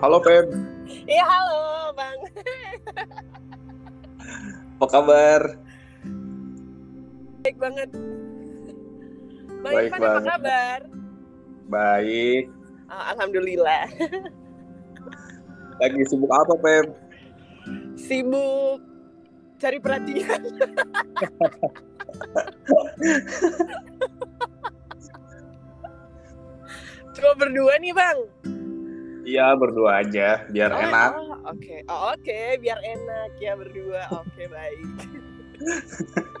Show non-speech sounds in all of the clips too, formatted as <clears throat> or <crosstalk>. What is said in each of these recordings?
Halo Pep, Iya halo bang. apa kabar? Baik banget. Bang Baik Irfan apa banget. kabar? Baik. Oh, Alhamdulillah. Lagi sibuk apa Pep? Sibuk cari perhatian. <laughs> Cuma berdua nih bang. Iya berdua aja, biar Oh, enak. oh, Oke, oh, oke, biar enak ya berdua. Oke baik. <laughs>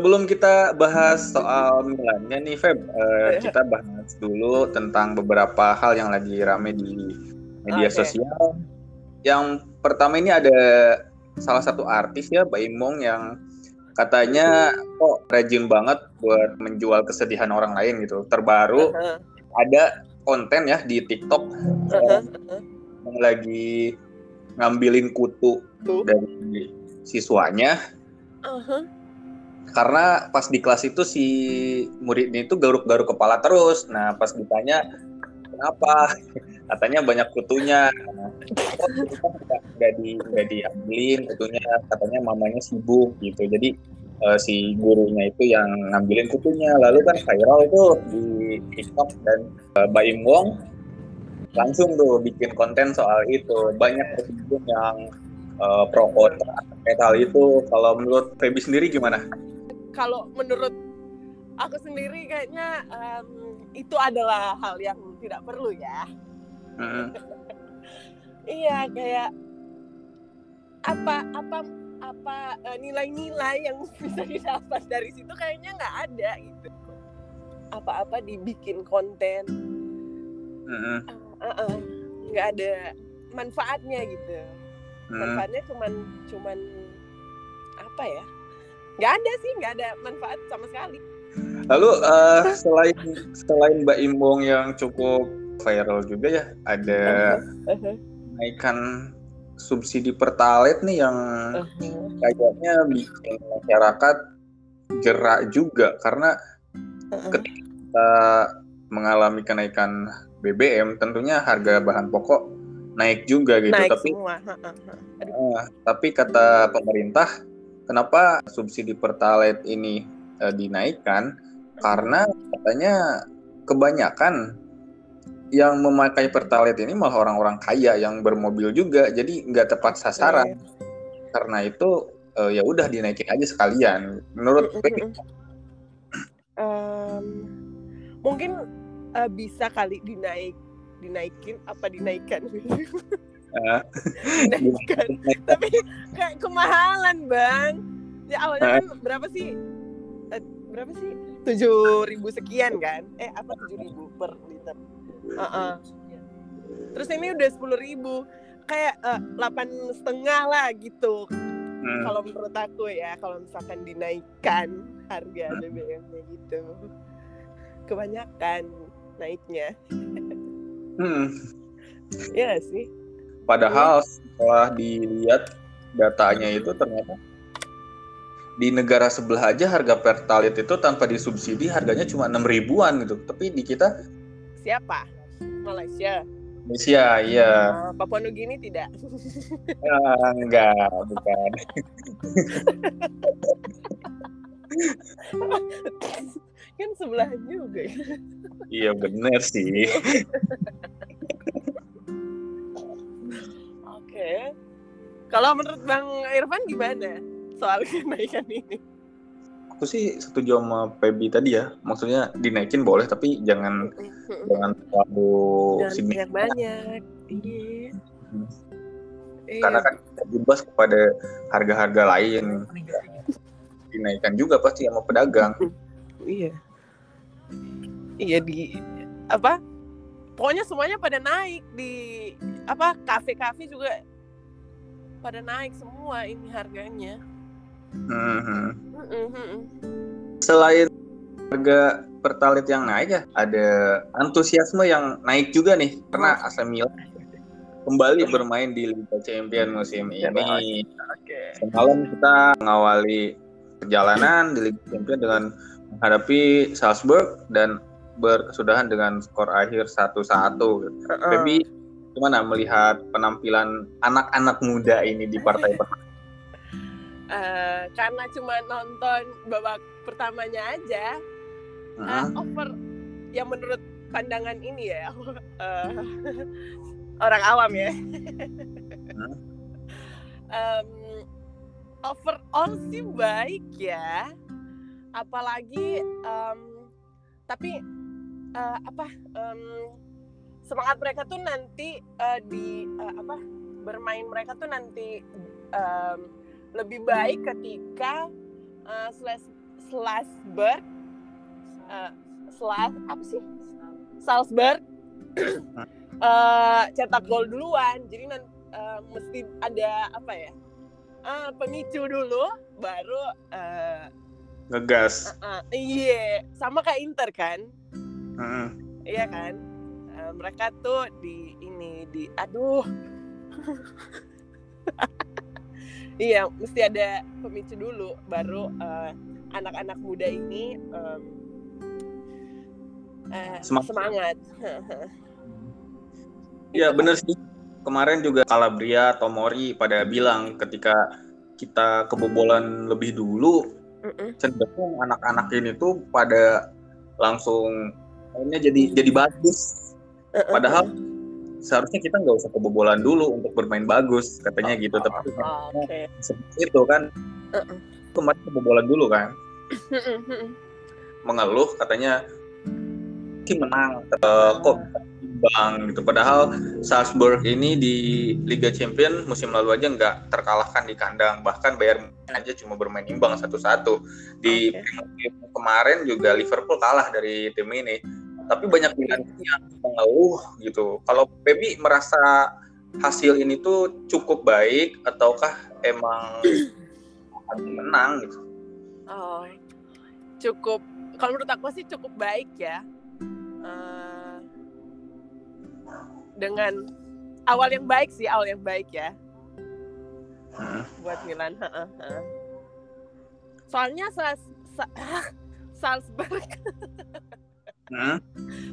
Sebelum kita bahas soal Milannya nih Feb, eh, Iya. kita bahas dulu tentang beberapa hal yang lagi rame di media Oke. sosial. Yang pertama ini ada salah satu artis ya, Mbak Imong yang katanya kok rajin banget buat menjual kesedihan orang lain gitu. Terbaru Aha, ada konten ya di TikTok aha, yang lagi ngambilin kutu Tuh. dari siswanya aha. karena pas di kelas itu si muridnya itu garuk-garuk kepala terus. Nah, pas ditanya kenapa? <laughs> Katanya banyak kutunya. Nah, nggak- nggak di nggak diambilin kutunya? Katanya mamanya sibuk gitu. Jadi eh, si gurunya itu yang ngambilin kutunya. Lalu kan viral tuh di TikTok dan eh, Mbak Im Wong langsung tuh bikin konten soal itu. Banyak netizen yang eh, pro kontra hal itu. Kalau menurut Feby sendiri gimana? Kalau menurut aku sendiri kayaknya em, itu adalah hal yang tidak perlu ya. Mm. Iya kayak apa apa apa eh, nilai-nilai yang <laughs> bisa didapat dari situ kayaknya nggak ada gitu. Apa-apa dibikin konten, Mm-mm. Eh, eh, eh, nggak ada manfaatnya gitu. Mm. Manfaatnya cuman cuman apa ya? Nggak ada sih, nggak ada manfaat sama sekali. Lalu eh, selain selain Mbak Imbong yang cukup viral juga ya, ada kenaikan subsidi pertalite nih yang kayaknya bikin masyarakat gerak juga karena ketika kita mengalami kenaikan BBM, tentunya harga bahan pokok naik juga gitu. Naik Tapi semua. Eh, tapi kata pemerintah, kenapa subsidi pertalite ini eh, dinaikkan? Karena katanya kebanyakan yang memakai pertalite ini malah orang-orang kaya yang bermobil juga, jadi nggak tepat sasaran. Karena itu eh, ya udah dinaikin aja sekalian. Menurut Peggy, Em, mungkin eh, bisa kali dinaik dinaikin apa dinaikkan dinaikkan tapi kayak kemahalan bang. Ya awalnya kan berapa sih? Eh, berapa sih? Tujuh ribu sekian kan? Eh apa tujuh ribu per liter Heeh. terus ini udah sepuluh ribu. Kayak delapan setengah lah gitu. Hmm, kalau menurut aku ya kalau misalkan dinaikkan harga Hmm. BBM-nya gitu. Kebanyakan naiknya. Hmm. ya sih? Padahal setelah dilihat datanya itu ternyata di negara sebelah aja harga pertalite itu tanpa disubsidi harganya cuma enam ribuan gitu. Tapi di kita siapa Malaysia Indonesia iya Oh, Papua Nugini tidak <laughs> Ah, enggak bukan. kan sebelah juga ya. Iya bener sih. oke kalau menurut Bang Irfan gimana soal <laughs> kenaikan ini Aku sih setuju sama Pebi tadi ya. Maksudnya dinaikin boleh tapi jangan jangan terlalu signifikan. banyak banyak iya Hmm. Iya. Karena kan bebas kepada harga-harga lain. Dinaikkan juga pasti sama pedagang. Iya. Iya di apa? Pokoknya semuanya pada naik di apa kafe-kafe juga pada naik semua ini harganya. Mm-mm. Selain harga pertalite yang naik ya, ada antusiasme yang naik juga nih karena AC Milan kembali bermain di Liga Champions musim ini. Oke. Semalam kita mengawali perjalanan di Liga Champions dengan menghadapi Salzburg dan berkesudahan dengan skor akhir satu-satu. Heeh. Baby, gimana melihat penampilan anak-anak muda ini di partai pertama? Eh, karena cuma nonton babak pertamanya aja eh, Heeh. over yang menurut pandangan ini ya <laughs> eh, <laughs> orang awam ya Hmm. <laughs> Em, overall sih baik ya apalagi em, tapi eh, apa em, semangat mereka tuh nanti eh, di eh, apa bermain mereka tuh nanti em, lebih baik ketika uh, Slas Slasberg uh, Slas apa sih? Salzburg <coughs> eh, cetak gol duluan. Jadi nanti mesti ada apa ya Ah, pemicu dulu baru eh, Ngegas. uh, iya. Sama kayak Inter kan? Heeh. iya kan? Eh, mereka tuh di ini di aduh <laughs> iya mesti ada pemicu dulu baru eh, anak-anak muda ini em, eh, Semangat. semangat Iya bener sih. Kemarin juga Calabria, Tomori pada bilang ketika kita kebobolan lebih dulu, Mm-mm. cenderung anak-anak ini tuh pada langsung mainnya jadi jadi bagus. Padahal seharusnya kita nggak usah kebobolan dulu untuk bermain bagus, katanya gitu. Tapi Oh, oke seperti itu kan Uh-uh. kemarin kebobolan dulu kan, mengeluh katanya sih menang, eh, kok imbang gitu. Padahal Salzburg ini di Liga Champion musim lalu aja nggak terkalahkan di kandang, bahkan Bayern aja cuma bermain imbang satu-satu. Di musim kemarin juga Liverpool kalah dari tim ini. Tapi banyak pilihan yang mengeluh gitu. Kalau Pebi merasa hasil ini tuh cukup baik ataukah emang akan menang gitu? Oh, cukup. Kalau menurut aku sih cukup baik ya. Eh, dengan awal yang baik sih, awal yang baik ya Hmm. buat Milan. Heeh, heeh. Soalnya Sals, <laughs> Salzburg, <laughs>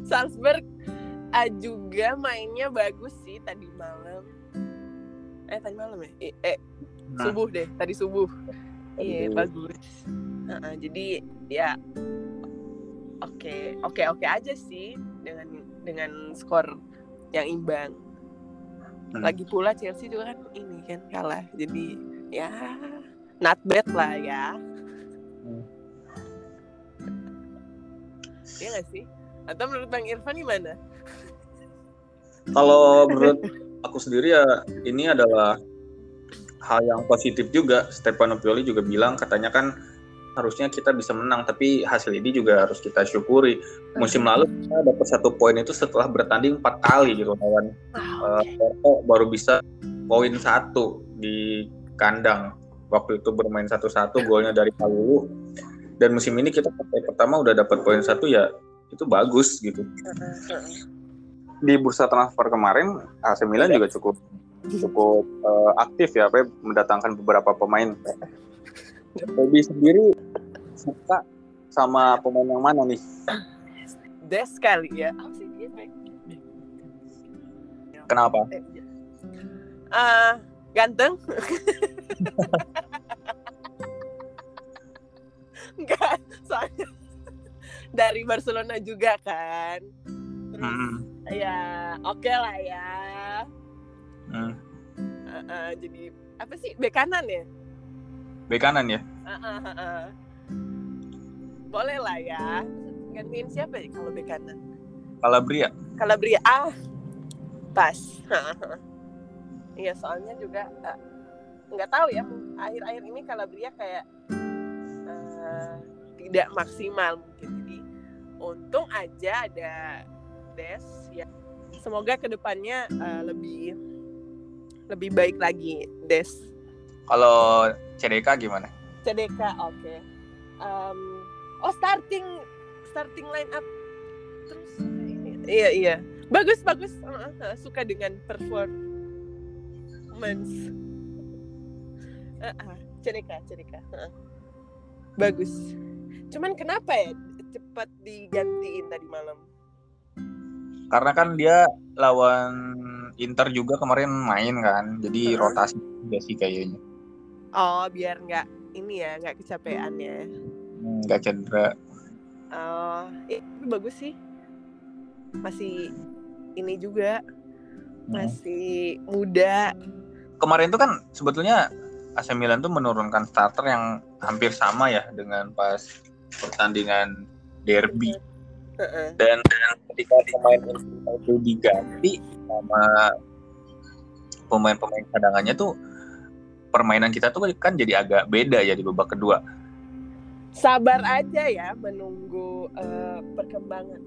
Salzburg eh, juga mainnya bagus sih tadi malam. Eh tadi malam ya? Eh, eh, Nah. subuh deh, tadi subuh. Iya Aduh. bagus. Heeh, jadi ya oke oke oke aja sih dengan dengan skor yang imbang. Hmm. Lagi pula Chelsea juga kan ini kan kalah. Jadi ya not bad lah ya. Iya gak sih? Atau menurut Bang Irfan gimana? Kalau menurut aku sendiri ya ini adalah hal yang positif juga. Stefano Pioli juga bilang katanya kan harusnya kita bisa menang, tapi hasil ini juga harus kita syukuri. Musim lalu kita dapat satu poin itu setelah bertanding empat kali gitu lawan eh, Porto baru bisa poin satu di kandang. Waktu itu bermain satu-satu, golnya dari Kalulu. Dan musim ini kita partai pertama udah dapat poin satu ya itu bagus gitu. <laughs> Di bursa transfer kemarin AC Milan juga cukup cukup eh, aktif ya, apa mendatangkan beberapa pemain. Hobi sendiri suka sama pemain yang mana nih? Des kali ya. Apa sih dia? Kenapa? Ah, ganteng. <laughs> Enggak, soalnya <laughs> dari Barcelona juga kan. Terus Hmm. ya oke lah ya. Hmm. Ah, ah, jadi apa sih bek kanan ya? Bek kanan ya? Ah, ah, ah, ah. Boleh lah ya. Gantiin siapa ya kalau bek kanan? Calabria. Calabria ah pas iya soalnya juga eh, nggak tahu ya akhir-akhir ini Calabria kayak eh, tidak maksimal mungkin. Jadi untung aja ada Des ya. Semoga ke depannya eh, lebih lebih baik lagi Des. Kalau CDK gimana? CDK oke. Em, oh starting starting line up. Terus ini iya iya. Bagus bagus. Heeh, heeh. suka dengan performance. Heeh, CDK CDK heeh. Bagus cuman kenapa ya cepat digantiin tadi malam? Karena kan dia lawan Inter juga kemarin main kan, jadi Heeh. rotasi juga sih kayaknya. Oh, biar nggak ini ya, nggak kecapean ya. Hmm, Nggak cedera. Oh, tapi bagus sih. Masih ini juga Hmm. masih muda. Kemarin tuh kan sebetulnya AC Milan tuh menurunkan starter yang hampir sama ya dengan pas pertandingan derby. Dan ketika pemain itu diganti sama pemain-pemain cadangannya tuh permainan kita tuh kan jadi agak beda ya di babak kedua. Sabar aja ya menunggu eh, perkembangan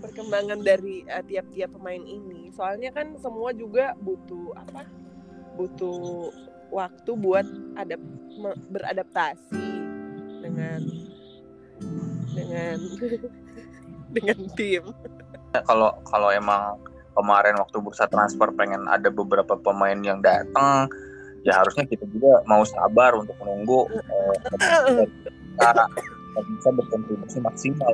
perkembangan dari eh, tiap-tiap pemain ini. Soalnya kan semua juga butuh apa? Butuh waktu buat ada me- beradaptasi dengan dengan <laughs> dengan tim. Kalau kalau emang kemarin waktu bursa transfer pengen ada beberapa pemain yang datang, ya harusnya kita juga mau sabar untuk menunggu eh, kita <clears throat> bisa berkontribusi maksimal.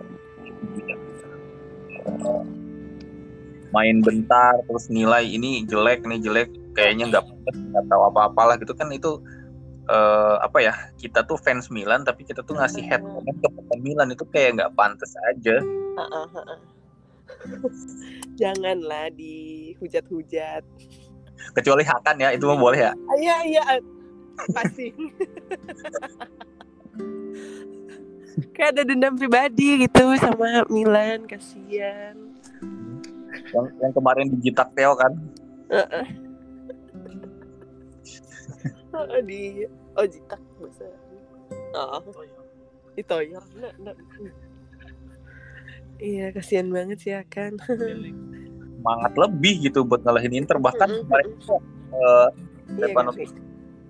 Main bentar terus nilai ini jelek ini jelek kayaknya nggak nggak tahu apa-apalah gitu kan itu eh, apa ya kita tuh fans Milan tapi kita tuh ngasih head comment ke pemain Milan itu kayak nggak pantas aja. <laughs> Janganlah dihujat-hujat. kecuali Hakan ya itu mah boleh ya Ah, Iya iya pasti. <laughs> Kayak ada dendam pribadi gitu sama Milan, kasihan. yang yang kemarin digitak Theo kan Heeh. Heeh, <laughs> di oh jitak bahasa. Oh. Ditoyor. Nah, nah. Iya, kasihan banget sih akan. <laughs> semangat lebih gitu buat ngalahin Inter bahkan Mm-mm, kemarin tuh, eh, Iya,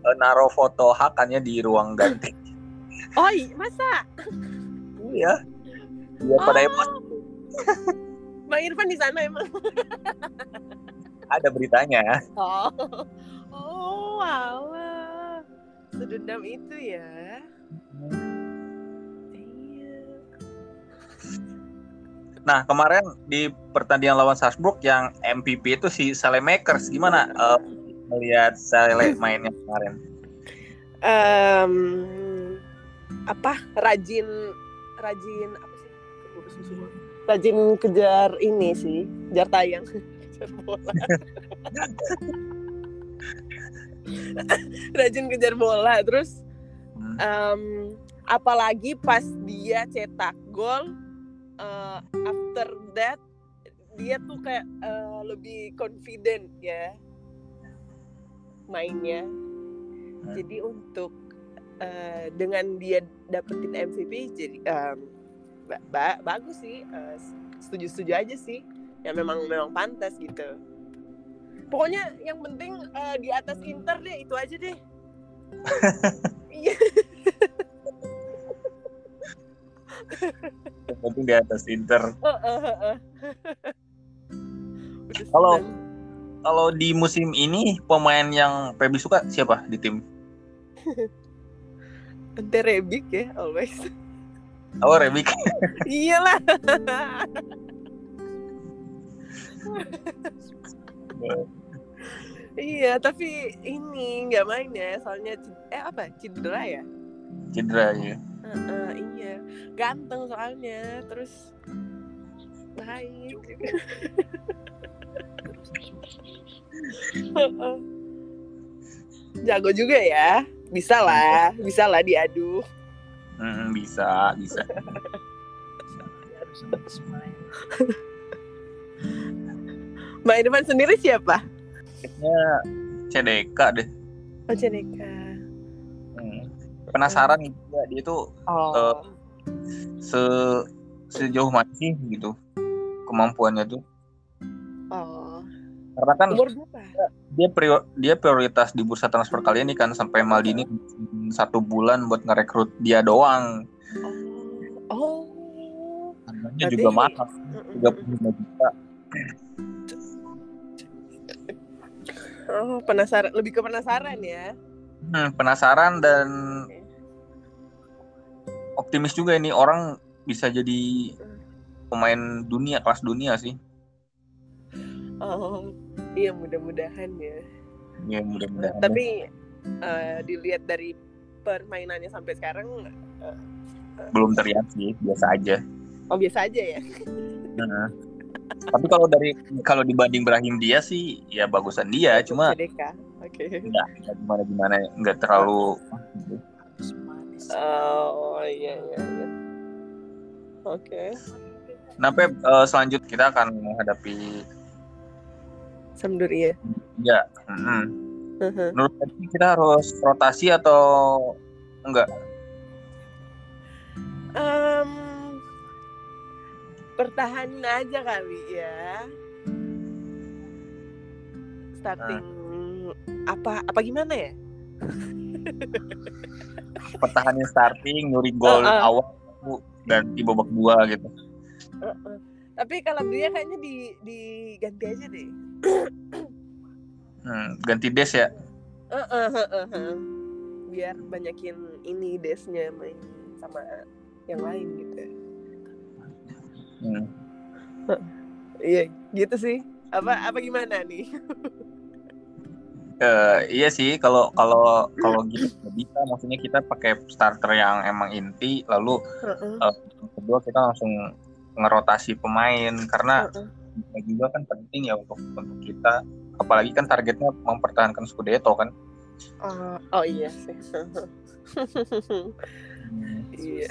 eh, naruh foto Hakannya di ruang ganti <laughs> Oh, iya, masa? iya biar pada Oh. emosi Bang Irfan di sana emang. ada beritanya Oh, oh, alah. Sedendam itu ya. Iya. Nah kemarin di pertandingan lawan Salzburg yang MVP itu si Salemakers gimana eh, melihat Sale mainnya kemarin? Em, apa? Rajin, rajin apa sih? Rajin kejar ini sih, kejar tayang. <laughs> Kejar bola. <laughs> <laughs> rajin kejar bola, terus em, apalagi pas dia cetak gol eh, after that dia tuh kayak eh, lebih confident ya mainnya. Hmm. jadi untuk eh, dengan dia dapetin MVP jadi em, ba- ba- bagus sih eh, setuju setuju aja sih. Ya memang memang pantas gitu pokoknya yang penting eh, di atas Inter deh itu aja deh <laughs> Yang penting di atas Inter. <laughs> Kalau-. Kalau di musim ini pemain yang Pebi suka siapa di tim? <laughs> Ente Rebic ya always Oh Rebic. iyalah iya tapi ini nggak main ya soalnya eh apa cedera ya Cedera ya. Heeh, iya ganteng soalnya terus baik jago juga ya bisa lah bisa lah diadu Hmm, bisa bisa. Mbak Irfan sendiri siapa? Kayaknya CDK deh. Oh Ceneka. Hmm. Penasaran juga dia tuh Oh. se sejauh mana sih gitu kemampuannya tuh. oh. Karena kan Umur berapa? dia prior- dia prioritas di bursa transfer kali ini kan sampai Maldini satu bulan buat ngerekrut dia doang. Oh. Oh. Harganya juga mahal, Mm-mm. 35 juta. Oh, penasaran, lebih ke penasaran ya. Hmm, penasaran dan optimis juga ini orang bisa jadi pemain dunia kelas dunia sih. Oh, iya mudah-mudahan ya. Ya mudah-mudahan. Tapi eh, dilihat dari permainannya sampai sekarang, eh, belum terlihat sih, biasa aja. oh biasa aja ya. Nah, tapi kalau dari kalau dibanding Brahim dia sih ya bagusan dia, cuma. Oke. nggak nggak gimana gimana nggak terlalu Oh iya iya iya. Oke. Nah, Pep, eh, selanjutnya kita akan menghadapi Sampdoria. ya mm, Heeh. menurut Pep, kita harus rotasi atau enggak pertahanin aja kali ya. Starting apa apa gimana ya? pertahanin starting nyuri gol Uh-uh. awal ganti babak dua gitu Heeh. Tapi kalau dia kayaknya di diganti aja deh. Hmm, ganti des ya Heeh, heeh, heeh. Biar banyakin ini desnya main sama yang lain gitu. Hmm. Iya, gitu sih. Apa apa gimana nih? <laughs> Eh, iya sih kalau kalau kalau gitu bisa maksudnya kita pakai starter yang emang inti lalu Heeh, yang kedua kita langsung ngerotasi pemain karena bisa juga kan penting ya untuk untuk kita apalagi kan targetnya mempertahankan Scudetto kan Oh, oh iya sih. <laughs> iya.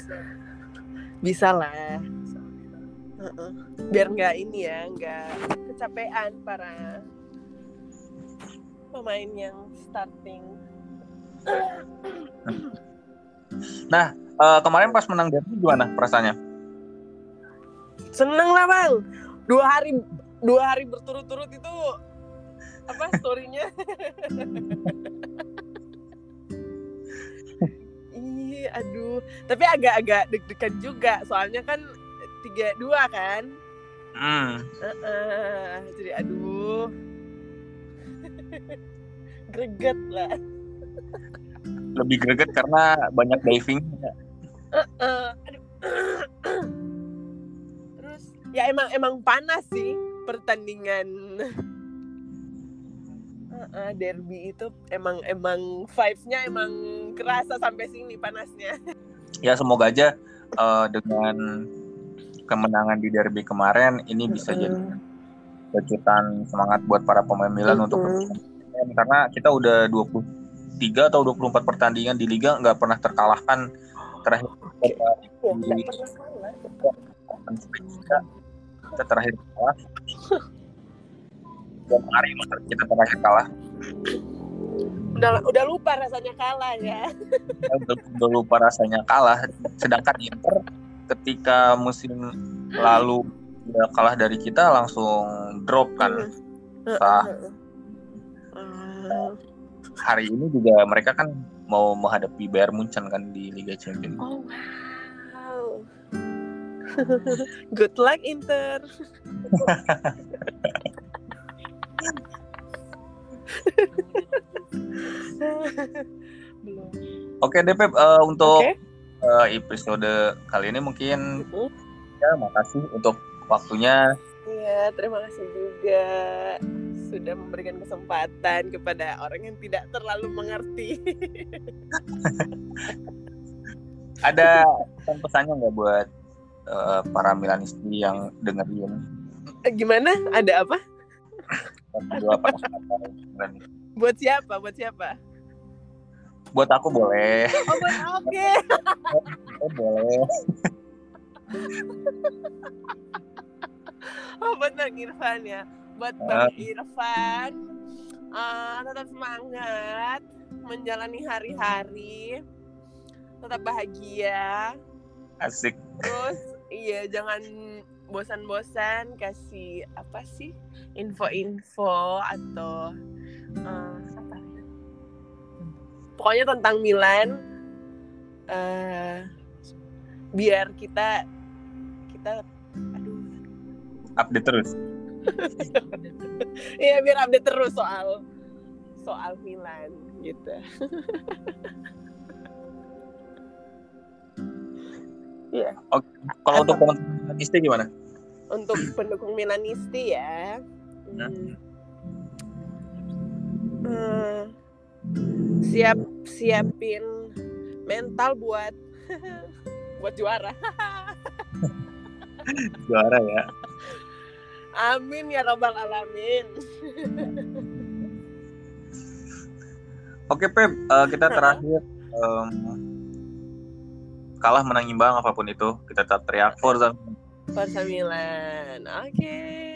Bisa lah. Heeh. Biar nggak ini ya, nggak kecapean para pemain yang starting. Eh, kemarin pas menang derby gimana perasaannya Seneng lah bang. Dua hari dua hari berturut-turut itu apa storynya? <laughs> Iya, aduh. Tapi agak-agak deg-degan juga, soalnya kan tiga dua kan. hmm. Heeh, jadi aduh. <laughs> Greget lah. lebih greget karena banyak diving Heeh, aduh. <coughs> Terus ya emang emang panas sih pertandingan Heeh, derby itu emang emang vibes-nya emang kerasa sampai sini panasnya. ya semoga aja eh, dengan kemenangan di derby kemarin ini bisa jadi kejutan semangat buat para pemain Milan Mhm. untuk karena kita udah 23 atau 24 pertandingan di liga nggak pernah terkalahkan terakhir kita, kita, kita terakhir kalah. Dan hari kita terakhir kalah. Udah udah lupa rasanya kalah ya. udah, udah lupa rasanya kalah. Sedangkan Inter ketika musim lalu dia kalah dari kita langsung drop kan Sah. Ah. hari ini juga mereka kan mau menghadapi Bayern Munchen kan di Liga Champions Oh wow. <laughs> Good luck Inter. Belum. <laughs> oke deh Pep Eh, untuk Oke. Eh, episode kali ini mungkin Mhm. ya makasih untuk waktunya Iya, terima kasih juga sudah memberikan kesempatan kepada orang yang tidak terlalu mengerti. <laughs> ada pesan-pesannya nggak buat eh, para Milanisti yang dengerin Gimana? Ada apa? Buat siapa? Buat siapa? Buat aku boleh Oh, <laughs> oke. <laughs> Oh, boleh Oh, Bang Irfan ya. Buat Ah. Bang Irfan, eh, tetap semangat menjalani hari-hari, tetap bahagia. asik Terus, iya jangan bosan-bosan kasih apa sih info-info atau apa? Pokoknya tentang Milan. eh biar kita kita aduh update terus <laughs> Iya biar update terus soal soal Milan gitu. <laughs> Iya. Kalau Atau- untuk teman-teman Milanisti gimana? Untuk pendukung Milanisti ya. Hmm. Hmm. Siap siapin mental buat <laughs> buat juara. <laughs> Juara ya. Amin ya robbal alamin. Oke Pep, eh, kita <laughs> terakhir em, kalah menang imbang apa pun itu kita tetap teriak Forza. Forza Milan. Oke.